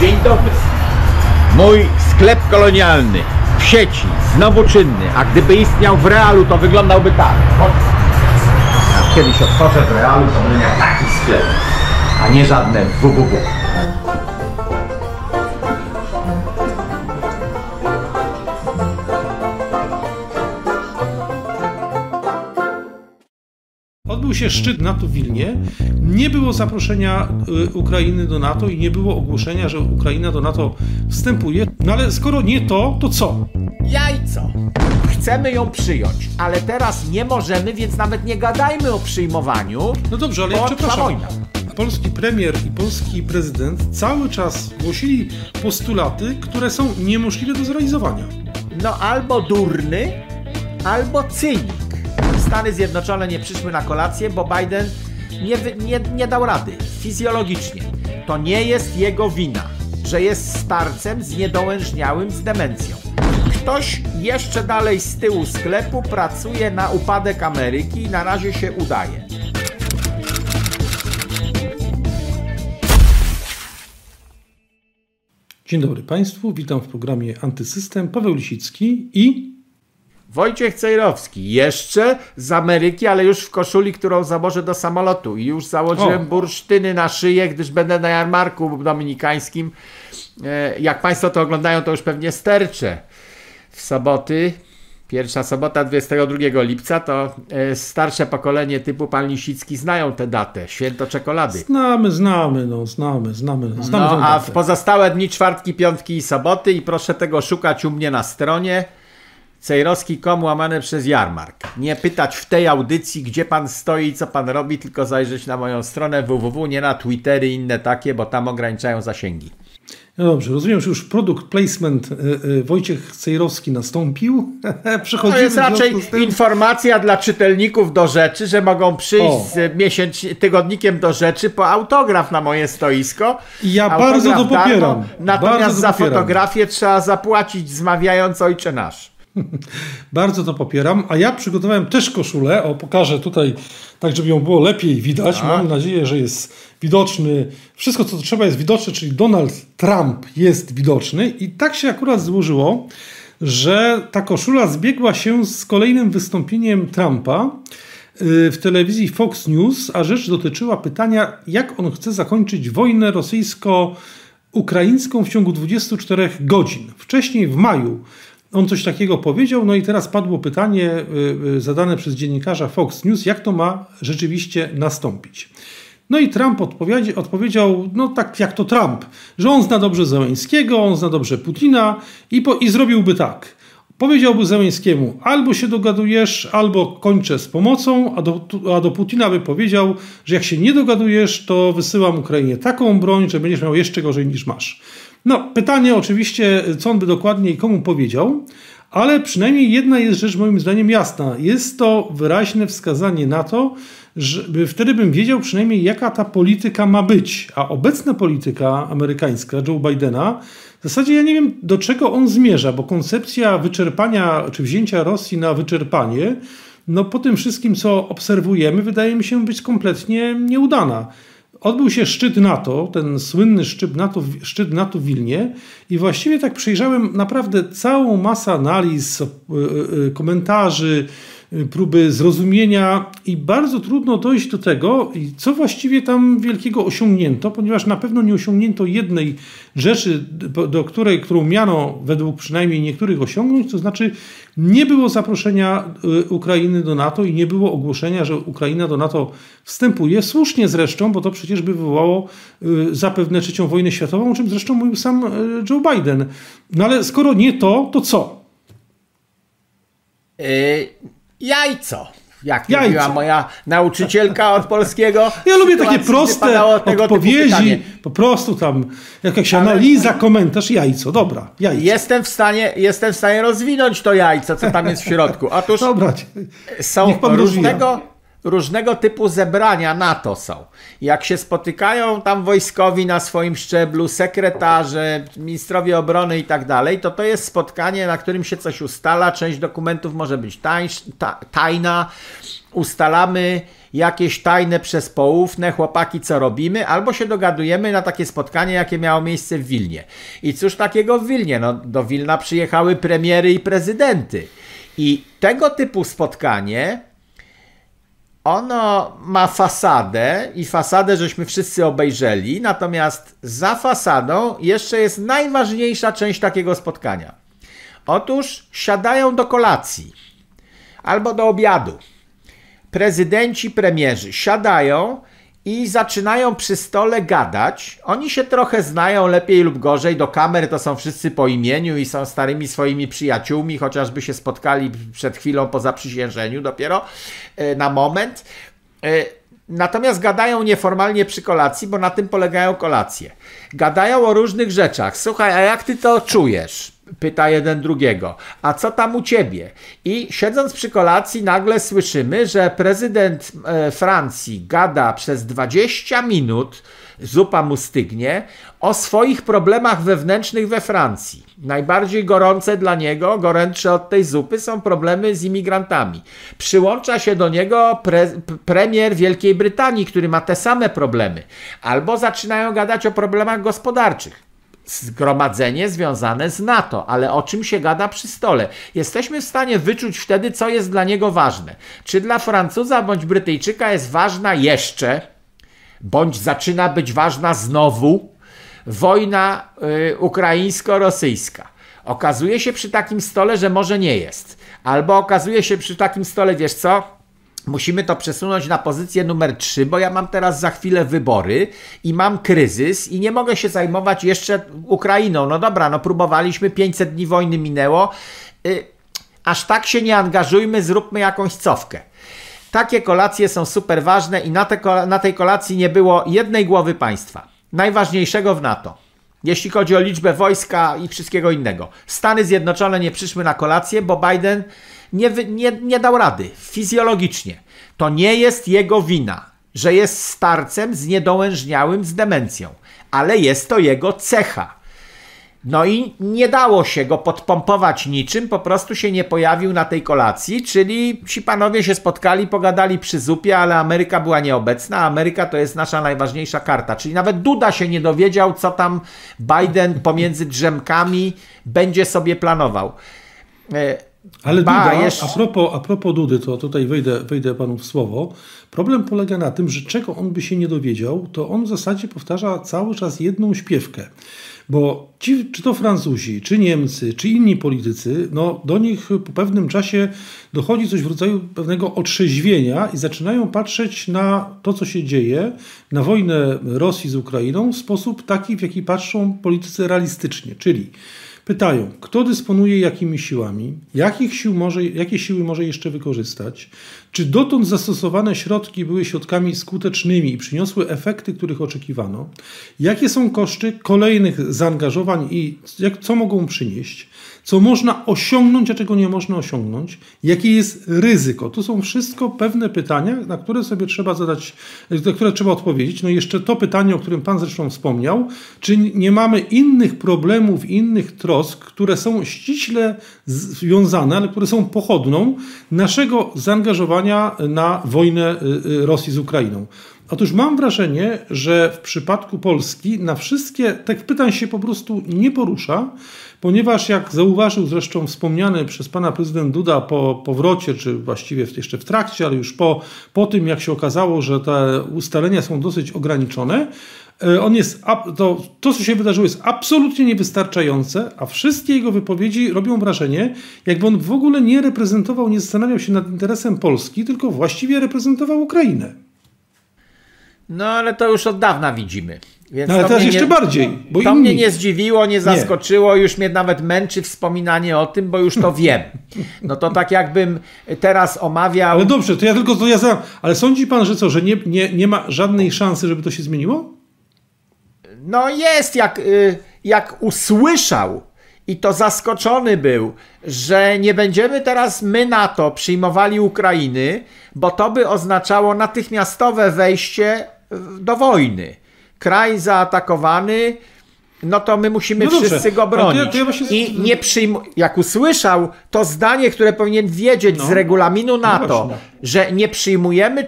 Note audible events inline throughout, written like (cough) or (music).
Dzień dobry. Mój sklep kolonialny w sieci, znowu czynny, a gdyby istniał w realu, to wyglądałby tak. Kiedyś otworzę w realu, to będę miał taki sklep, a nie żadne www. Odbył się szczyt NATO w Wilnie. Nie było zaproszenia y, Ukrainy do NATO i nie było ogłoszenia, że Ukraina do NATO wstępuje. No ale skoro nie to, to co? Jajco. Chcemy ją przyjąć, ale teraz nie możemy, więc nawet nie gadajmy o przyjmowaniu. No dobrze, ale ja przepraszam. wojna. Polski premier i polski prezydent cały czas głosili postulaty, które są niemożliwe do zrealizowania. No albo durny, albo cynik. Stany Zjednoczone nie przyszły na kolację, bo Biden nie, nie, nie dał rady. Fizjologicznie. To nie jest jego wina, że jest starcem zniedołężniałym z demencją. Ktoś jeszcze dalej z tyłu sklepu pracuje na upadek Ameryki i na razie się udaje. Dzień dobry Państwu, witam w programie Antysystem. Paweł Lisicki i Wojciech Cejrowski, jeszcze z Ameryki, ale już w koszuli, którą założę do samolotu. I już założyłem O. bursztyny na szyję, gdyż będę na jarmarku dominikańskim. E, Jak Państwo to oglądają, to już pewnie sterczę. W soboty, pierwsza sobota 22 lipca, to e, starsze pokolenie typu pan Lisicki znają tę datę, święto czekolady. znamy, znamy, no, znamy, znamy, znamy No, a w pozostałe dni czwartki, piątki i soboty i proszę tego szukać u mnie na stronie cejrowski.com łamane przez jarmark. Nie pytać w tej audycji, gdzie pan stoi i co pan robi, tylko zajrzeć na moją stronę www, nie na Twittery i inne takie, bo tam ograniczają zasięgi. No dobrze, rozumiem, że już produkt placement y, y, Wojciech Cejrowski nastąpił. (laughs) Przechodzimy To jest raczej informacja dla czytelników do rzeczy, że mogą przyjść O. z tygodnikiem do rzeczy po autograf na moje stoisko. Ja Autograf bardzo to darmo, popieram. Natomiast Bardzo za popieram. fotografię trzeba zapłacić zmawiając Ojcze Nasz. (laughs) Bardzo to popieram. A ja przygotowałem też koszulę. O, pokażę tutaj, tak żeby ją było lepiej widać. Mam nadzieję, że jest widoczny. Wszystko, co trzeba, jest widoczne, czyli Donald Trump jest widoczny. I tak się akurat złożyło, że ta koszula zbiegła się z kolejnym wystąpieniem Trumpa y, w telewizji Fox News, a rzecz dotyczyła pytania, jak on chce zakończyć wojnę rosyjsko-ukraińską w ciągu 24 godzin. Wcześniej w maju on coś takiego powiedział, no i teraz padło pytanie y, y, zadane przez dziennikarza Fox News, jak to ma rzeczywiście nastąpić. No i Trump odpowiedzi, odpowiedział, no tak jak to Trump, że on zna dobrze Zełęńskiego, on zna dobrze Putina i, po, i zrobiłby tak. Powiedziałby Zełęńskiemu, albo się dogadujesz, albo kończę z pomocą, a do, a do Putina by powiedział, że jak się nie dogadujesz, to wysyłam Ukrainie taką broń, że będziesz miał jeszcze gorzej niż masz. No, pytanie oczywiście, co on by dokładnie i komu powiedział, ale przynajmniej jedna jest rzecz moim zdaniem jasna. Jest to wyraźne wskazanie na to, żeby wtedy bym wiedział przynajmniej jaka ta polityka ma być. A obecna polityka amerykańska Joe Bidena w zasadzie ja nie wiem do czego on zmierza, bo koncepcja wyczerpania czy wzięcia Rosji na wyczerpanie no po tym wszystkim co obserwujemy wydaje mi się być kompletnie nieudana. Odbył się szczyt NATO, ten słynny szczyt NATO, szczyt NATO w Wilnie i właściwie tak przejrzałem naprawdę całą masę analiz, y, y, komentarzy, y, próby zrozumienia i bardzo trudno dojść do tego, co właściwie tam wielkiego osiągnięto, ponieważ na pewno nie osiągnięto jednej rzeczy, do- której, którą miano według przynajmniej niektórych osiągnąć, to znaczy nie było zaproszenia y, Ukrainy do NATO i nie było ogłoszenia, że Ukraina do NATO wstępuje. Słusznie zresztą, bo to przecież by wywołało y, zapewne trzecią wojnę światową, o czym zresztą mówił sam y, Joe Biden. No ale skoro nie to, to co? Jajco. Jak Jajco. mówiła moja nauczycielka od polskiego. (laughs) Ja lubię takie proste odpowiedzi, po prostu tam jakaś Ale- analiza, komentarz, jajco, dobra, jajco. Jestem w, stanie, jestem w stanie rozwinąć to jajco, co tam jest w środku. Otóż Dobra, są różnego, różnego typu zebrania NATO są. Jak się spotykają tam wojskowi na swoim szczeblu, sekretarze, ministrowie obrony i tak dalej, to to jest spotkanie, na którym się coś ustala. Część dokumentów może być tańsz, ta, tajna. Ustalamy jakieś tajne przez poufne chłopaki, co robimy, albo się dogadujemy na takie spotkanie, jakie miało miejsce w Wilnie. I cóż takiego w Wilnie? No, do Wilna przyjechały premiery i prezydenty. I tego typu spotkanie ono ma fasadę i fasadę żeśmy wszyscy obejrzeli, natomiast za fasadą jeszcze jest najważniejsza część takiego spotkania. Otóż siadają do kolacji albo do obiadu. Prezydenci, premierzy siadają i zaczynają przy stole gadać. Oni się trochę znają lepiej lub gorzej. Do kamer to są wszyscy po imieniu i są starymi swoimi przyjaciółmi, chociażby się spotkali przed chwilą po zaprzysiężeniu dopiero e, na moment. E, natomiast gadają nieformalnie przy kolacji, bo na tym polegają kolacje. Gadają o różnych rzeczach. Słuchaj, a jak ty to czujesz? Pyta jeden drugiego. A co tam u ciebie? I siedząc przy kolacji, nagle słyszymy, że prezydent e, Francji gada przez 20 minut, zupa mu stygnie, o swoich problemach wewnętrznych we Francji. Najbardziej gorące dla niego, gorętsze od tej zupy, są problemy z imigrantami. Przyłącza się do niego pre, premier Wielkiej Brytanii, który ma te same problemy. Albo zaczynają gadać o problemach gospodarczych zgromadzenie związane z NATO, ale o czym się gada przy stole. Jesteśmy w stanie wyczuć wtedy, co jest dla niego ważne. Czy dla Francuza bądź Brytyjczyka jest ważna jeszcze, bądź zaczyna być ważna znowu wojna y, ukraińsko-rosyjska. Okazuje się przy takim stole, że może nie jest. Albo okazuje się przy takim stole, wiesz co? Musimy to przesunąć na pozycję numer 3, bo ja mam teraz za chwilę wybory i mam kryzys i nie mogę się zajmować jeszcze Ukrainą. No dobra, no próbowaliśmy, 500 dni wojny minęło. Yy, aż tak się nie angażujmy, zróbmy jakąś cofkę. Takie kolacje są super ważne i na, te, na tej kolacji nie było jednej głowy państwa, najważniejszego w NATO. Jeśli chodzi o liczbę wojska i wszystkiego innego. Stany Zjednoczone nie przyszły na kolację, bo Biden nie, nie, nie dał rady fizjologicznie. To nie jest jego wina, że jest starcem zniedołężniałym z demencją, ale jest to jego cecha. No i nie dało się go podpompować niczym, po prostu się nie pojawił na tej kolacji, czyli ci panowie się spotkali, pogadali przy zupie, ale Ameryka była nieobecna, a Ameryka to jest nasza najważniejsza karta, czyli nawet Duda się nie dowiedział, co tam Biden pomiędzy drzemkami będzie sobie planował. Ale ba, Duda, jeszcze... a, propos, a propos Dudy, to tutaj wejdę, wejdę panu w słowo. Problem polega na tym, że czego on by się nie dowiedział, to on w zasadzie powtarza cały czas jedną śpiewkę. Bo ci, czy to Francuzi, czy Niemcy, czy inni politycy, no do nich po pewnym czasie dochodzi coś w rodzaju pewnego otrzeźwienia i zaczynają patrzeć na to, co się dzieje, na wojnę Rosji z Ukrainą w sposób taki, w jaki patrzą politycy realistycznie. Czyli Pytają, kto dysponuje jakimi siłami, jakich sił może, jakie siły może jeszcze wykorzystać, czy dotąd zastosowane środki były środkami skutecznymi i przyniosły efekty, których oczekiwano, jakie są koszty kolejnych zaangażowań i jak, co mogą przynieść, co można osiągnąć, a czego nie można osiągnąć, jakie jest ryzyko. To są wszystko pewne pytania, na które sobie trzeba zadać, na które trzeba odpowiedzieć. No i jeszcze to pytanie, o którym Pan zresztą wspomniał, czy nie mamy innych problemów, innych trosk, które są ściśle związane, ale które są pochodną naszego zaangażowania na wojnę y, y, Rosji z Ukrainą. Otóż mam wrażenie, że w przypadku Polski na wszystkie tych pytań się po prostu nie porusza, ponieważ jak zauważył zresztą wspomniany przez pana prezydent Duda po powrocie, czy właściwie jeszcze w trakcie, ale już po, po tym, jak się okazało, że te ustalenia są dosyć ograniczone, e, on jest, to, to, co się wydarzyło, jest absolutnie niewystarczające, a wszystkie jego wypowiedzi robią wrażenie, jakby on w ogóle nie reprezentował, nie zastanawiał się nad interesem Polski, tylko właściwie reprezentował Ukrainę. No ale to już od dawna widzimy. Więc no, ale teraz jeszcze nie, bardziej. Bo to inni... mnie nie zdziwiło, nie zaskoczyło, nie. już mnie nawet męczy wspominanie o tym, bo już to wiem. No to tak jakbym teraz omawiał. Ale dobrze, to ja tylko to ja znam. Ale sądzi pan, że co, że nie, nie, nie ma żadnej szansy, żeby to się zmieniło? No jest, jak, y, jak usłyszał i to zaskoczony był, że nie będziemy teraz my NATO przyjmowali Ukrainy, bo to by oznaczało natychmiastowe wejście do wojny. Kraj zaatakowany, no to my musimy No dobrze, wszyscy go to ja- bronić. to ja właśnie- I nie przyjmu... jak usłyszał to zdanie, które powinien wiedzieć No. z regulaminu NATO, właśnie. że nie przyjmujemy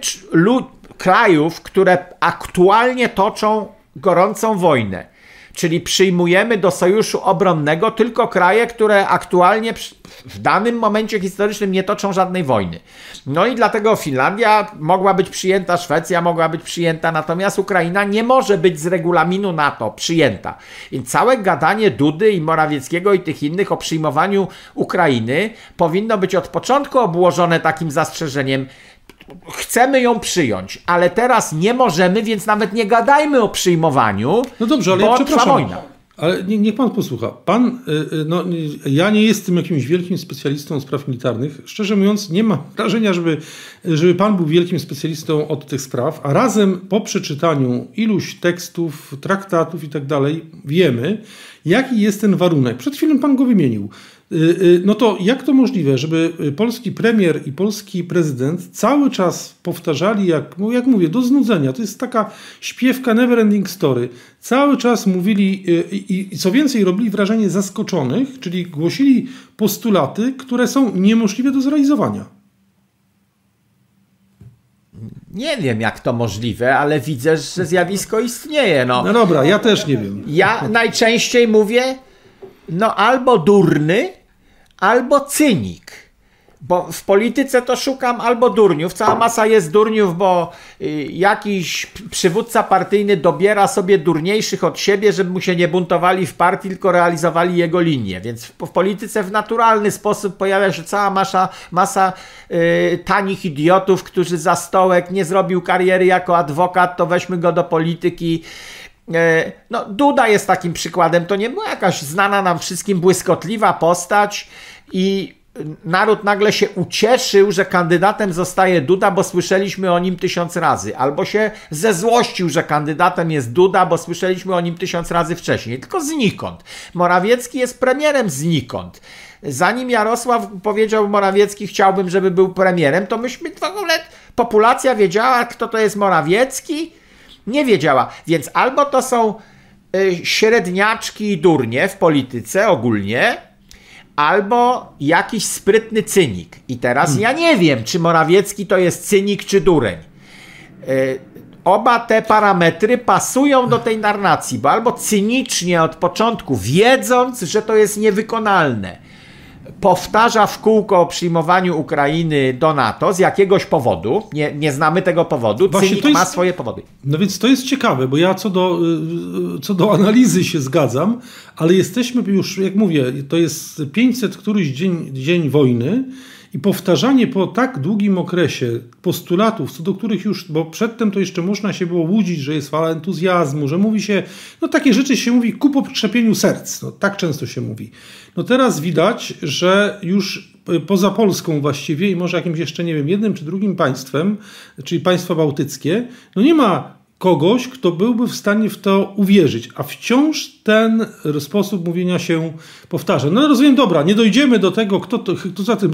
krajów, które aktualnie toczą gorącą wojnę. Czyli przyjmujemy do sojuszu obronnego tylko kraje, które aktualnie w danym momencie historycznym nie toczą żadnej wojny. No i dlatego Finlandia mogła być przyjęta, Szwecja mogła być przyjęta, natomiast Ukraina nie może być z regulaminu NATO przyjęta. Więc całe gadanie Dudy i Morawieckiego i tych innych o przyjmowaniu Ukrainy powinno być od początku obłożone takim zastrzeżeniem, chcemy ją przyjąć, ale teraz nie możemy, więc nawet nie gadajmy o przyjmowaniu. No dobrze, ale bo ja przepraszam. wojna. Ale nie, niech pan posłucha. Pan, y, y, no, y, ja nie jestem jakimś wielkim specjalistą spraw militarnych. Szczerze mówiąc, nie mam wrażenia, żeby, żeby pan był wielkim specjalistą od tych spraw, a razem po przeczytaniu iluś tekstów, traktatów i tak dalej, wiemy, jaki jest ten warunek. Przed chwilą pan go wymienił. Y, y, No to jak to możliwe, żeby y, polski premier i polski prezydent cały czas powtarzali, jak, no jak mówię, do znudzenia. To jest taka śpiewka never ending story. Cały czas mówili i, i co więcej robili wrażenie zaskoczonych, czyli głosili postulaty, które są niemożliwe do zrealizowania. Nie wiem, jak to możliwe, ale widzę, że zjawisko istnieje. No. No dobra, ja też nie wiem. Ja najczęściej mówię, no albo durny, albo cynik. Bo w polityce to szukam albo durniów. Cała masa jest durniów, bo y, jakiś przywódca partyjny dobiera sobie durniejszych od siebie, żeby mu się nie buntowali w partii, tylko realizowali jego linię. Więc w, polityce w naturalny sposób pojawia się cała masa, masa y, tanich idiotów, którzy za stołek nie zrobił kariery jako adwokat, to weźmy go do polityki. E, No, Duda jest takim przykładem. To nie była jakaś znana nam wszystkim błyskotliwa postać i naród nagle się ucieszył, że kandydatem zostaje Duda, bo słyszeliśmy o nim tysiąc razy. Albo się zezłościł, że kandydatem jest Duda, bo słyszeliśmy o nim tysiąc razy wcześniej. Tylko znikąd. Morawiecki jest premierem znikąd. Zanim Jarosław powiedział Morawiecki, chciałbym, żeby był premierem, to myśmy w ogóle, populacja wiedziała, kto to jest Morawiecki, nie wiedziała. Więc albo to są y, średniaczki i durnie w polityce ogólnie, albo jakiś sprytny cynik. I teraz ja nie wiem, czy Morawiecki to jest cynik czy dureń. Y, Oba te parametry pasują do tej narracji, bo albo cynicznie od początku, wiedząc, że to jest niewykonalne, powtarza w kółko o przyjmowaniu Ukrainy do NATO z jakiegoś powodu, nie, nie znamy tego powodu, Właśnie cynik jest- ma swoje powody. No więc to jest ciekawe, bo ja co do, y, co do analizy się zgadzam, ale jesteśmy już, jak mówię, to jest 500 któryś dzień, dzień wojny i powtarzanie po tak długim okresie postulatów, co do których już, bo przedtem to jeszcze można się było łudzić, że jest fala entuzjazmu, że mówi się, no takie rzeczy się mówi ku pokrzepieniu serc, no tak często się mówi. No teraz widać, że już y, poza Polską właściwie i może jakimś jeszcze, nie wiem, jednym czy drugim państwem, czyli państwa bałtyckie, no nie ma kogoś, kto byłby w stanie w to uwierzyć, a wciąż ten sposób mówienia się powtarza. No rozumiem, dobra, nie dojdziemy do tego, kto, to, kto za tym,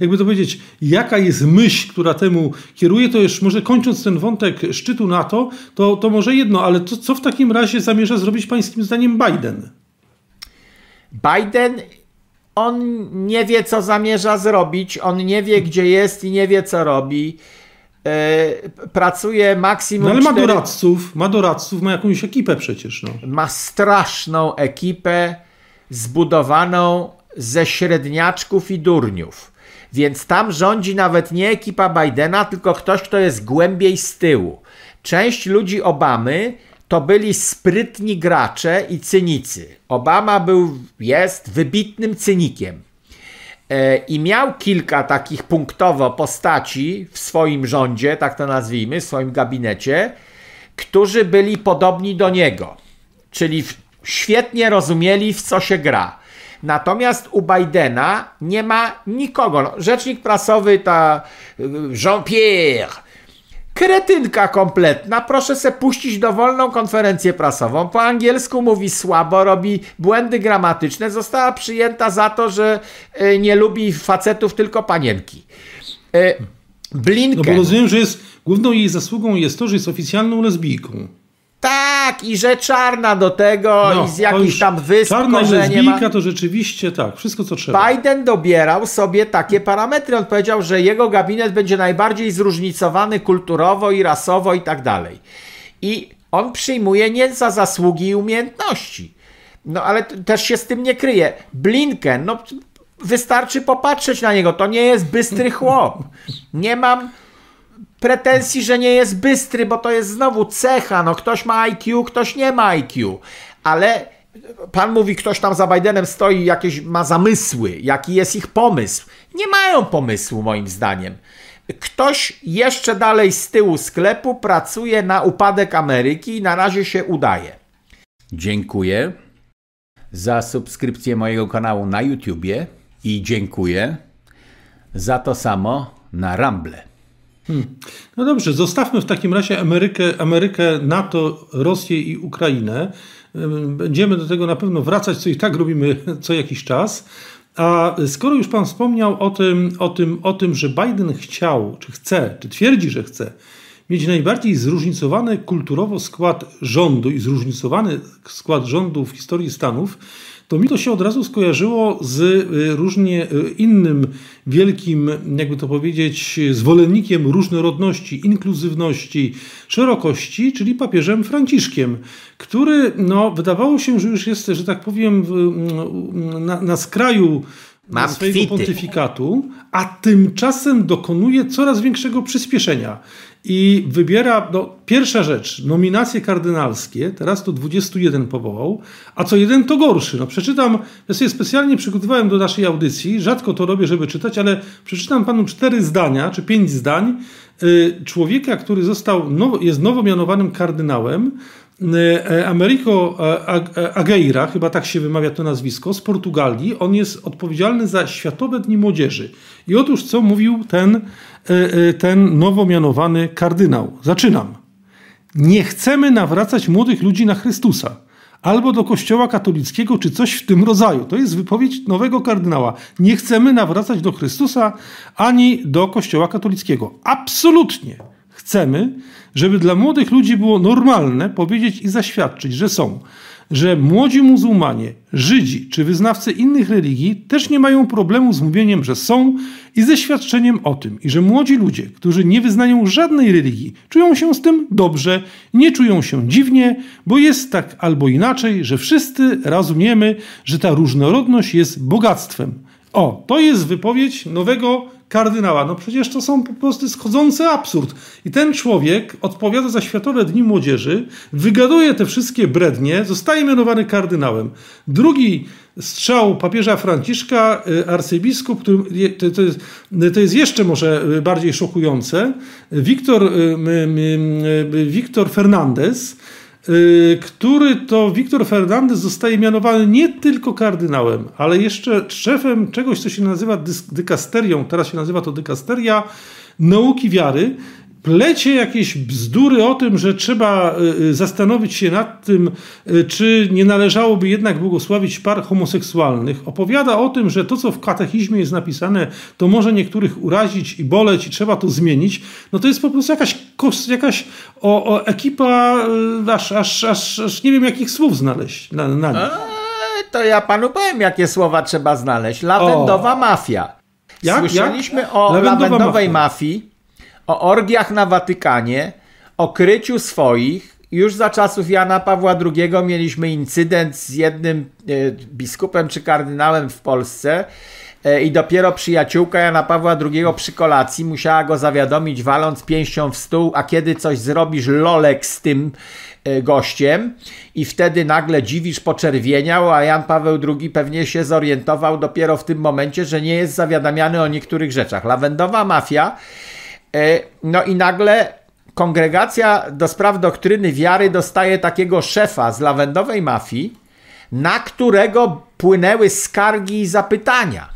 jakby to powiedzieć, jaka jest myśl, która temu kieruje, to już może kończąc ten wątek szczytu NATO, to, to może jedno, ale to, co w takim razie zamierza zrobić pańskim zdaniem Biden? Biden, on nie wie, co zamierza zrobić, on nie wie, gdzie jest i nie wie, co robi. E, pracuje maksimum. No ale ma cztery- doradców, ma doradców, ma jakąś ekipę przecież. No. ma straszną ekipę zbudowaną ze średniaczków i durniów. Więc tam rządzi nawet nie ekipa Bidena, tylko ktoś, kto jest głębiej z tyłu. Część ludzi Obamy to byli sprytni gracze i cynicy. Obama był, jest wybitnym cynikiem. E, I miał kilka takich punktowo postaci w swoim rządzie, tak to nazwijmy, w swoim gabinecie, którzy byli podobni do niego. Czyli świetnie rozumieli, w co się gra. Natomiast u Bidena nie ma nikogo. No, rzecznik prasowy, ta y, Jean-Pierre, Kretynka kompletna, proszę se puścić dowolną konferencję prasową. Po angielsku mówi słabo, robi błędy gramatyczne. Została przyjęta za to, że y, nie lubi facetów, tylko panienki. Y, Blinken. No bo rozumiem, że jest, główną jej zasługą jest to, że jest oficjalną lesbijką. Tak, i że czarna do tego, No, i z jakichś tam wysp Czarna korzenie ma. lesbijka to rzeczywiście tak, wszystko co trzeba. Biden dobierał sobie takie parametry. On powiedział, że jego gabinet będzie najbardziej zróżnicowany kulturowo i rasowo i tak dalej. I on przyjmuje nie za zasługi i umiejętności. No ale też się z tym nie kryje. Blinken, no wystarczy popatrzeć na niego. To nie jest bystry chłop. Nie mam pretensji, że nie jest bystry, bo to jest znowu cecha. No ktoś ma IQ, ktoś nie ma IQ. Ale pan mówi, ktoś tam za Bidenem stoi, jakieś ma zamysły, jaki jest ich pomysł. Nie mają pomysłu, moim zdaniem. Ktoś jeszcze dalej z tyłu sklepu pracuje na upadek Ameryki i na razie się udaje. Dziękuję za subskrypcję mojego kanału na YouTubie i dziękuję za to samo na Rumble. No dobrze, zostawmy w takim razie Amerykę, Amerykę, NATO, Rosję i Ukrainę. Będziemy do tego na pewno wracać, co i tak robimy (laughs) co jakiś czas. A skoro już Pan wspomniał o tym, o tym, o tym że Biden chciał, czy chce, czy twierdzi, że chce mieć najbardziej zróżnicowany kulturowo skład rządu i zróżnicowany skład rządu w historii Stanów, to mi to się od razu skojarzyło z y, różnie y, innym wielkim, jakby to powiedzieć, zwolennikiem różnorodności, inkluzywności, szerokości, czyli papieżem Franciszkiem, który no, wydawało się, że już jest, że tak powiem, w- na, na skraju Mam swojego kwity. pontyfikatu, a tymczasem dokonuje coraz większego przyspieszenia. I wybiera, no, pierwsza rzecz, nominacje kardynalskie, teraz to 21 powołał, a co jeden to gorszy. No, przeczytam, ja sobie specjalnie przygotowałem do naszej audycji, rzadko to robię, żeby czytać, ale przeczytam panu cztery zdania, czy pięć zdań y, człowieka, który został, nowo, jest nowo mianowanym kardynałem, Americo Ag- Ag- Agueira, chyba tak się wymawia to nazwisko, z Portugalii. On jest odpowiedzialny za Światowe Dni Młodzieży. I otóż co mówił ten, ten nowo mianowany kardynał? Zaczynam. Nie chcemy nawracać młodych ludzi na Chrystusa. Albo do kościoła katolickiego, czy coś w tym rodzaju. To jest wypowiedź nowego kardynała. Nie chcemy nawracać do Chrystusa ani do kościoła katolickiego. Absolutnie chcemy, żeby dla młodych ludzi było normalne powiedzieć i zaświadczyć, że są, że młodzi muzułmanie, Żydzi czy wyznawcy innych religii też nie mają problemu z mówieniem, że są i ze świadczeniem o tym, i że młodzi ludzie, którzy nie wyznają żadnej religii, czują się z tym dobrze, nie czują się dziwnie, bo jest tak albo inaczej, że wszyscy rozumiemy, że ta różnorodność jest bogactwem. O, to jest wypowiedź nowego kardynała. No przecież to są po prostu schodzący absurd. I ten człowiek odpowiada za Światowe Dni Młodzieży, wygaduje te wszystkie brednie, zostaje mianowany kardynałem. Drugi strzał papieża Franciszka, y, arcybiskup, który, je- to, to, jest, to jest jeszcze może y, bardziej szokujące, Wiktor, y, Fernandez, który to Wiktor Fernandez zostaje mianowany nie tylko kardynałem, ale jeszcze szefem czegoś, co się nazywa dykasterią, teraz się nazywa to dykasteria nauki wiary. Plecie jakieś bzdury o tym, że trzeba y, y, zastanowić się nad tym, y, czy nie należałoby jednak błogosławić par homoseksualnych. Opowiada o tym, że to, co w katechizmie jest napisane, to może niektórych urazić i boleć i trzeba to zmienić. No to jest po prostu jakaś, jakaś o, o ekipa, aż, aż, aż, aż nie wiem jakich słów znaleźć na, na. Eee, to ja panu powiem, jakie słowa trzeba znaleźć. Lawendowa mafia. Jak? Słyszeliśmy Jak? o lawendowej mafia. mafii, o orgiach na Watykanie, o kryciu swoich. Już za czasów Jana Pawła II mieliśmy incydent z jednym e, biskupem czy kardynałem w Polsce. E, I dopiero przyjaciółka Jana Pawła II przy kolacji musiała go zawiadomić, waląc pięścią w stół, a kiedy coś zrobisz, lolek z tym e, gościem i wtedy nagle dziwisz poczerwieniał, a Jan Paweł II pewnie się zorientował dopiero w tym momencie, że nie jest zawiadamiany o niektórych rzeczach. Lawendowa mafia, no i nagle kongregacja do spraw doktryny wiary dostaje takiego szefa z lawendowej mafii, na którego płynęły skargi i zapytania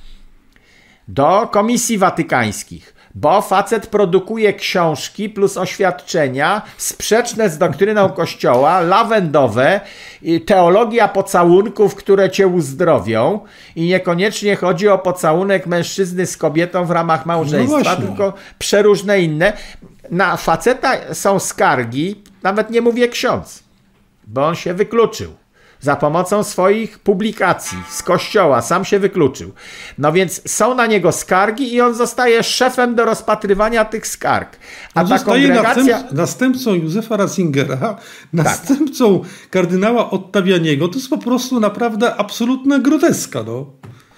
do komisji watykańskich. Bo facet produkuje książki plus oświadczenia sprzeczne z doktryną (laughs) Kościoła, lawendowe, teologia pocałunków, które cię uzdrowią. I niekoniecznie chodzi o pocałunek mężczyzny z kobietą w ramach małżeństwa, No tylko przeróżne inne. Na faceta są skargi, nawet nie mówię ksiądz, bo on się wykluczył za pomocą swoich publikacji z kościoła, sam się wykluczył. No więc są na niego skargi i on zostaje szefem do rozpatrywania tych skarg. A On ta zostaje kongregacja... następ, następcą Józefa Ratzingera, następcą kardynała Ottawianiego. To jest po prostu naprawdę absolutna groteska. No.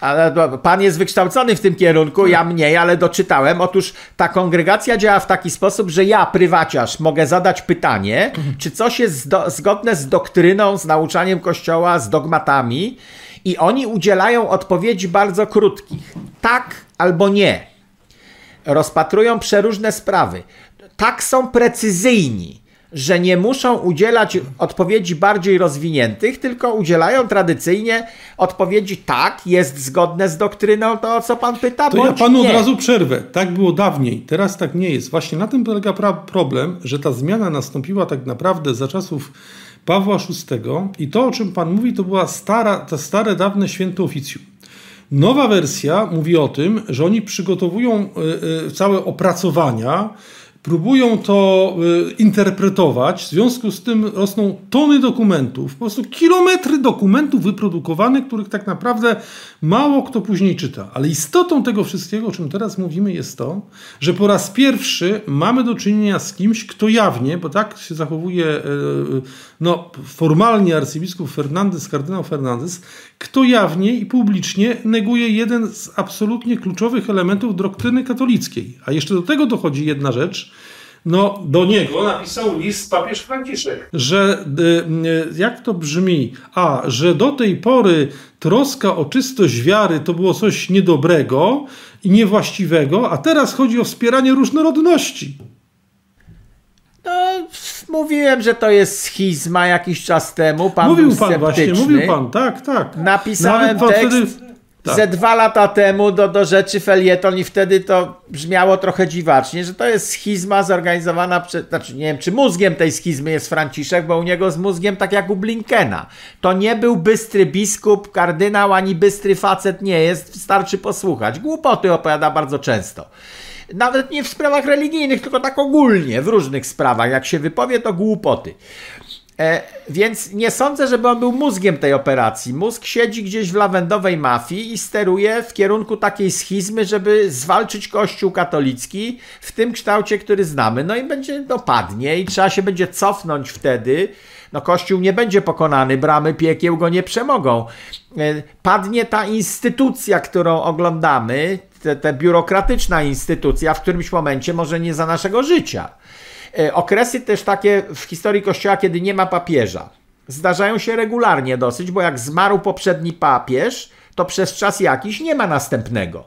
Ale do- pan jest wykształcony w tym kierunku, ja mniej, ale doczytałem. Otóż ta kongregacja działa w taki sposób, że ja, prywaciarz, mogę zadać pytanie, czy coś jest zgodne z doktryną, z nauczaniem Kościoła, z dogmatami, i oni udzielają odpowiedzi bardzo krótkich. Tak albo nie. Rozpatrują przeróżne sprawy. Tak są precyzyjni, że nie muszą udzielać odpowiedzi bardziej rozwiniętych, tylko udzielają tradycyjnie odpowiedzi tak, jest zgodne z doktryną, to o co pan pyta, To ja panu nie. od razu przerwę. Tak było dawniej, teraz tak nie jest. Właśnie na tym polega problem, że ta zmiana nastąpiła tak naprawdę za czasów Pawła VI i to, o czym pan mówi, to była stara, to stare, dawne święto oficjum. Nowa wersja mówi o tym, że oni przygotowują y, y, całe opracowania, próbują to y, interpretować, w związku z tym rosną tony dokumentów, po prostu kilometry dokumentów wyprodukowanych, których tak naprawdę mało kto później czyta. Ale istotą tego wszystkiego, o czym teraz mówimy, jest to, że po raz pierwszy mamy do czynienia z kimś, kto jawnie, bo tak się zachowuje y, y, no, formalnie arcybiskup Fernandez, kardynał Fernandez, kto jawnie i publicznie neguje jeden z absolutnie kluczowych elementów doktryny katolickiej. A jeszcze do tego dochodzi jedna rzecz. No, do niego napisał list papież Franciszek, że y, y, jak to brzmi? A, że do tej pory troska o czystość wiary to było coś niedobrego i niewłaściwego, a teraz chodzi o wspieranie różnorodności. Mówiłem, że to jest schizma jakiś czas temu. Pan mówił pan właśnie, mówił pan, tak, tak. Napisałem Nawet tekst wtedy- tak. ze dwa lata temu do, do rzeczy felieton i wtedy to brzmiało trochę dziwacznie, że to jest schizma zorganizowana przez, znaczy nie wiem, czy mózgiem tej schizmy jest Franciszek, bo u niego z mózgiem tak jak u Blinkena. To nie był bystry biskup, kardynał, ani bystry facet nie jest, wystarczy posłuchać. Głupoty opowiada bardzo często. Nawet nie w sprawach religijnych, tylko tak ogólnie, w różnych sprawach. Jak się wypowie, to głupoty. E, więc nie sądzę, żeby on był mózgiem tej operacji. Mózg siedzi gdzieś w lawendowej mafii i steruje w kierunku takiej schizmy, żeby zwalczyć Kościół katolicki w tym kształcie, który znamy. No i będzie dopadnie i trzeba się będzie cofnąć wtedy. No Kościół nie będzie pokonany, bramy piekieł go nie przemogą. E, Padnie ta instytucja, którą oglądamy, te, biurokratyczna instytucja w którymś momencie, może nie za naszego życia. E, Okresy też takie w historii Kościoła, kiedy nie ma papieża. Zdarzają się regularnie dosyć, bo jak zmarł poprzedni papież, to przez czas jakiś nie ma następnego.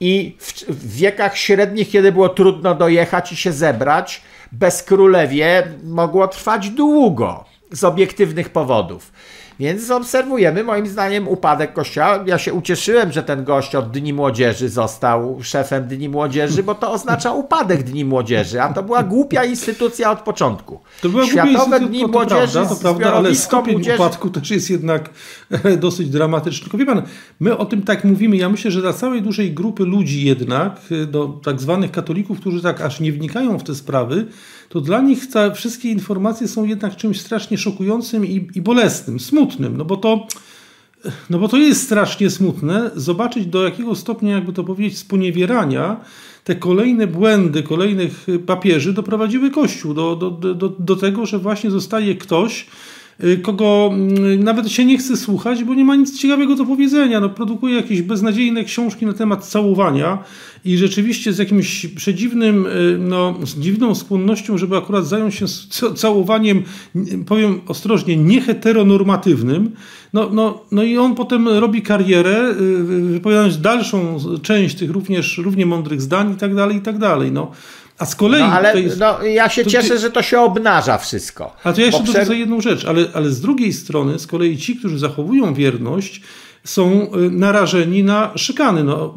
I w, w wiekach średnich, kiedy było trudno dojechać i się zebrać, bez królewie mogło trwać długo z obiektywnych powodów. Więc obserwujemy, moim zdaniem, upadek kościoła. Ja się ucieszyłem, że ten gość od Dni Młodzieży został szefem Dni Młodzieży, bo to oznacza upadek Dni Młodzieży, a to była głupia instytucja od początku. To była Światowe Dni to Młodzieży, prawda, to prawda, ale stopień młodzieży. upadku też jest jednak (laughs) dosyć dramatyczny. Tylko wie pan, my o tym tak mówimy, ja myślę, że dla całej dużej grupy ludzi jednak, e, do tak zwanych katolików, którzy tak aż nie wnikają w te sprawy, to dla nich te wszystkie informacje są jednak czymś strasznie szokującym i, i bolesnym, smutnym, no bo to no bo to jest strasznie smutne zobaczyć do jakiego stopnia, jakby to powiedzieć, sponiewierania te kolejne błędy kolejnych papieży doprowadziły Kościół do, do, do, do, tego, że właśnie zostaje ktoś, kogo mm, nawet się nie chce słuchać, bo nie ma nic ciekawego do powiedzenia. No, produkuje jakieś beznadziejne książki na temat całowania i rzeczywiście z jakimś przedziwnym, y, no, z dziwną skłonnością, żeby akurat zająć się całowaniem, powiem ostrożnie, nieheteronormatywnym. No, no, no i on potem robi karierę, y, wypowiadając dalszą część tych również równie mądrych zdań i tak dalej, i tak dalej. No. A z kolei... No, ale jest, no, ja się cieszę, że to się obnaża wszystko. a to ja jeszcze Bo dodam jedną rzecz, ale, ale z drugiej strony, z kolei ci, którzy zachowują wierność, są narażeni na szykany. No,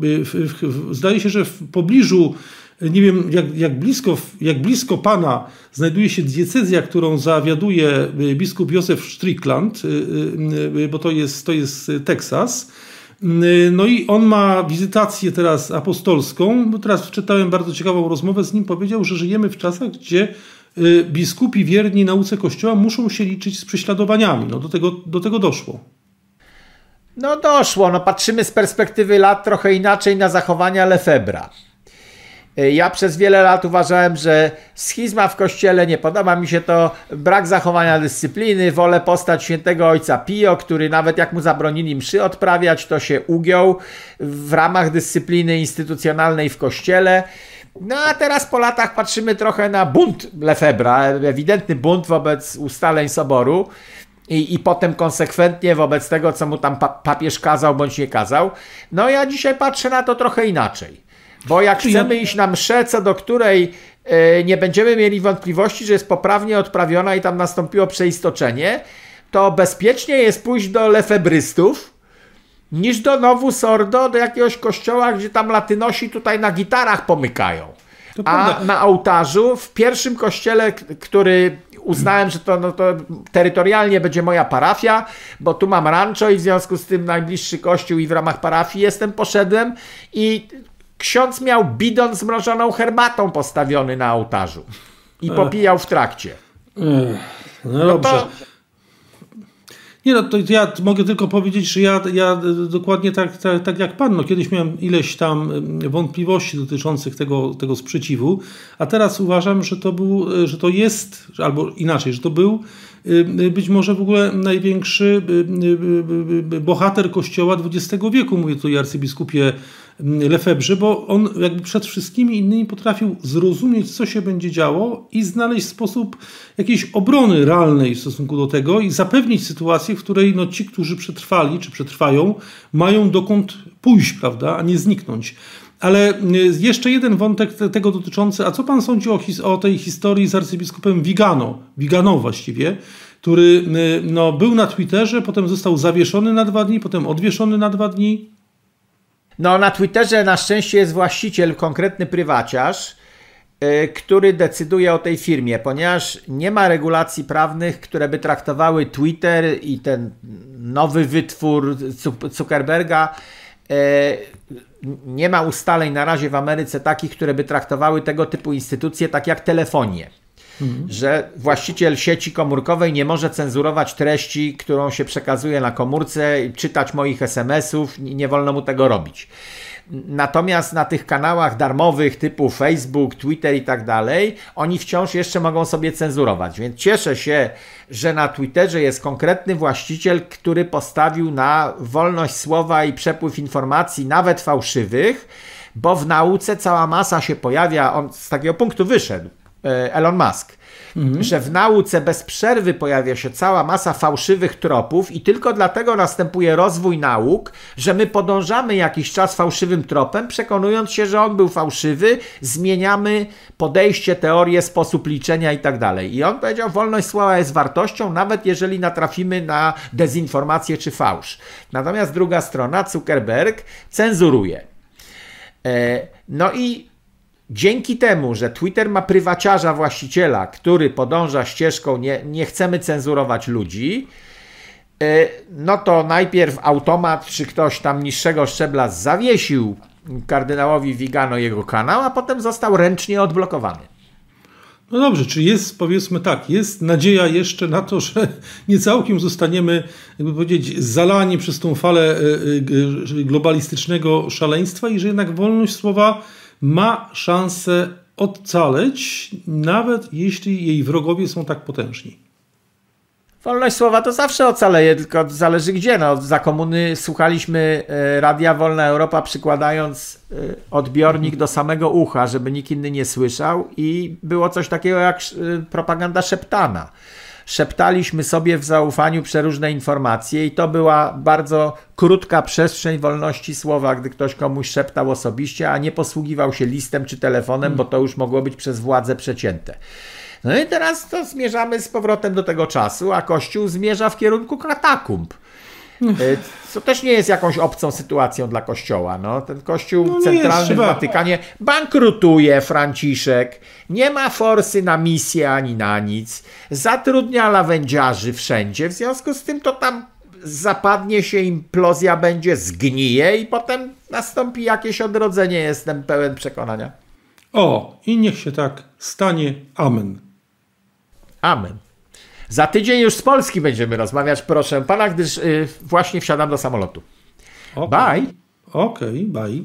zdaje się, że w pobliżu nie wiem jak, jak, blisko, jak blisko Pana znajduje się diecezja, którą zawiaduje biskup Józef Strickland, bo to jest, to jest Teksas. No i on ma wizytację teraz apostolską, bo teraz czytałem bardzo ciekawą rozmowę z nim, powiedział, że żyjemy w czasach, gdzie y, biskupi wierni nauce Kościoła muszą się liczyć z prześladowaniami. No do tego, do tego doszło. No doszło, no patrzymy z perspektywy lat trochę inaczej na zachowania Lefebra. Y, ja przez wiele lat uważałem, że schizma w kościele nie podoba mi się to, brak zachowania dyscypliny, wolę postać świętego ojca Pio, który nawet jak mu zabronili mszy odprawiać, to się ugiął w ramach dyscypliny instytucjonalnej w kościele. No a teraz po latach patrzymy trochę na bunt Lefebra, ewidentny bunt wobec ustaleń soboru. I, I potem konsekwentnie wobec tego, co mu tam papież kazał bądź nie kazał. No ja dzisiaj patrzę na to trochę inaczej. Bo jak chcemy iść na mszę, co do której e, nie będziemy mieli wątpliwości, że jest poprawnie odprawiona i tam nastąpiło przeistoczenie, to bezpiecznie jest pójść do lefebrystów niż do Novus Ordo, do jakiegoś kościoła, gdzie tam latynosi tutaj na gitarach pomykają. A na ołtarzu, w pierwszym kościele, który uznałem, że to, no to terytorialnie będzie moja parafia, bo tu mam rancho i w związku z tym najbliższy kościół i w ramach parafii jestem, poszedłem i ksiądz miał bidon z mrożoną herbatą postawiony na ołtarzu i popijał w trakcie. No dobrze. No to... Nie no, to ja mogę tylko powiedzieć, że ja, ja dokładnie tak, tak, tak jak pan, no kiedyś miałem ileś tam wątpliwości dotyczących tego, tego sprzeciwu, a teraz uważam, że to był, że to jest, albo inaczej, że to był być może w ogóle największy bohater kościoła XX wieku, mówię tutaj arcybiskupie Lefebrze, bo on jakby przed wszystkimi innymi potrafił zrozumieć, co się będzie działo i znaleźć sposób jakiejś obrony realnej w stosunku do tego i zapewnić sytuację, w której no, ci, którzy przetrwali czy przetrwają, mają dokąd pójść, prawda, a nie zniknąć. Ale y, jeszcze jeden wątek tego dotyczący, a co pan sądzi o, o tej historii z arcybiskupem Vigano, Vigano właściwie, który y, no, był na Twitterze, potem został zawieszony na dwa dni, potem odwieszony na dwa dni? No, na Twitterze na szczęście jest właściciel, konkretny prywaciarz, yy, który decyduje o tej firmie, ponieważ nie ma regulacji prawnych, które by traktowały Twitter i ten nowy wytwór Zuckerberga. Yy, nie ma ustaleń na razie w Ameryce takich, które by traktowały tego typu instytucje tak jak telefonię. Mhm. Że właściciel sieci komórkowej nie może cenzurować treści, którą się przekazuje na komórce, czytać moich SMS-ów, nie wolno mu tego robić. Natomiast na tych kanałach darmowych typu Facebook, Twitter i tak dalej, oni wciąż jeszcze mogą sobie cenzurować. Więc cieszę się, że na Twitterze jest konkretny właściciel, który postawił na wolność słowa i przepływ informacji, nawet fałszywych, bo w nauce cała masa się pojawia, on z takiego punktu wyszedł, Elon Musk mhm. że w nauce bez przerwy pojawia się cała masa fałszywych tropów i tylko dlatego następuje rozwój nauk, że my podążamy jakiś czas fałszywym tropem, przekonując się, że on był fałszywy, zmieniamy podejście, teorię, sposób liczenia i tak dalej. I on powiedział, wolność słowa jest wartością, nawet jeżeli natrafimy na dezinformację czy fałsz. Natomiast druga strona, Zuckerberg, cenzuruje. E, no i Dzięki temu, że Twitter ma prywaciarza właściciela, który podąża ścieżką, nie, nie chcemy cenzurować ludzi, e, no to najpierw automat czy ktoś tam niższego szczebla zawiesił kardynałowi Vigano jego kanał, a potem został ręcznie odblokowany. No dobrze, czy jest, powiedzmy tak, jest nadzieja jeszcze na to, że (laughs) nie całkiem zostaniemy, jakby powiedzieć, zalani przez tą falę e, e, globalistycznego szaleństwa i że jednak wolność słowa ma szansę ocaleć, nawet jeśli jej wrogowie są tak potężni. Wolność słowa to zawsze ocaleje, tylko zależy gdzie. No, za komuny słuchaliśmy e, Radia Wolna Europa, przykładając e, odbiornik do samego ucha, żeby nikt inny nie słyszał, i było coś takiego jak e, propaganda szeptana szeptaliśmy sobie w zaufaniu przeróżne informacje i to była bardzo krótka przestrzeń wolności słowa, gdy ktoś komuś szeptał osobiście, a nie posługiwał się listem czy telefonem, bo to już mogło być przez władzę przecięte. No i teraz to zmierzamy z powrotem do tego czasu, a Kościół zmierza w kierunku katakumb. Y, Co też nie jest jakąś obcą sytuacją dla Kościoła. No, ten Kościół No centralny w Watykanie bankrutuje, Franciszek. Nie ma forsy na misję ani na nic. Zatrudnia lawędziarzy wszędzie. W związku z tym to tam zapadnie się implozja, będzie zgnije i potem nastąpi jakieś odrodzenie. Jestem pełen przekonania. O, i niech się tak stanie. Amen. Amen. Za tydzień już z Polski będziemy rozmawiać, proszę pana, gdyż y, właśnie wsiadam do samolotu. Ok. Bye. Okej, bye.